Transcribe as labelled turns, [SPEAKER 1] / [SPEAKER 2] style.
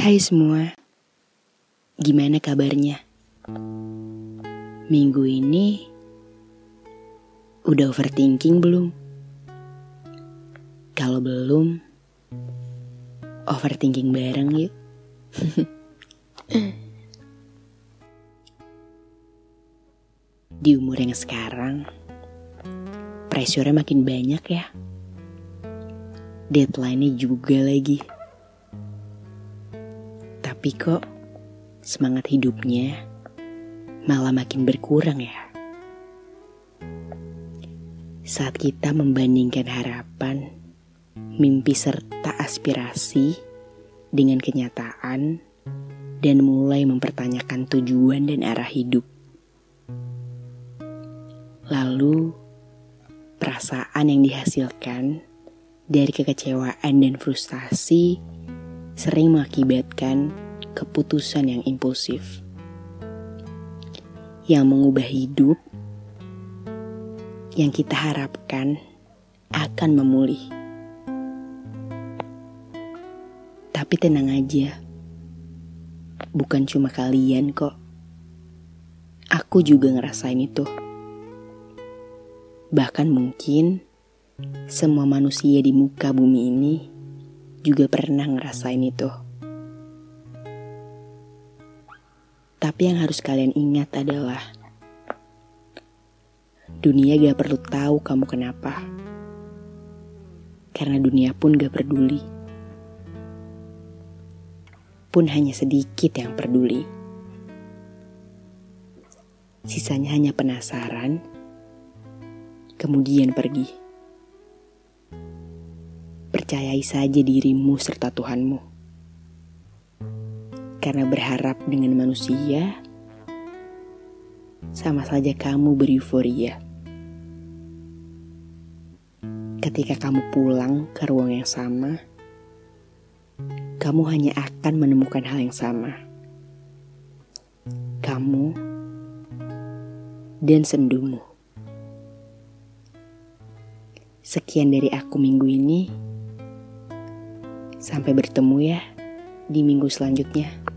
[SPEAKER 1] Hai semua, gimana kabarnya? Minggu ini udah overthinking belum? Kalau belum, overthinking bareng yuk. Di umur yang sekarang, pressure makin banyak ya. Deadline-nya juga lagi. Tapi kok semangat hidupnya malah makin berkurang ya. Saat kita membandingkan harapan, mimpi serta aspirasi dengan kenyataan dan mulai mempertanyakan tujuan dan arah hidup. Lalu, perasaan yang dihasilkan dari kekecewaan dan frustasi sering mengakibatkan keputusan yang impulsif yang mengubah hidup yang kita harapkan akan memulih. Tapi tenang aja, bukan cuma kalian kok. Aku juga ngerasain itu. Bahkan mungkin semua manusia di muka bumi ini juga pernah ngerasain itu. Tapi yang harus kalian ingat adalah dunia gak perlu tahu kamu kenapa. Karena dunia pun gak peduli. Pun hanya sedikit yang peduli. Sisanya hanya penasaran kemudian pergi. Percayai saja dirimu serta Tuhanmu. Karena berharap dengan manusia, sama saja kamu bereuforia. Ketika kamu pulang ke ruang yang sama, kamu hanya akan menemukan hal yang sama. Kamu dan sendumu. Sekian dari aku minggu ini. Sampai bertemu ya di minggu selanjutnya.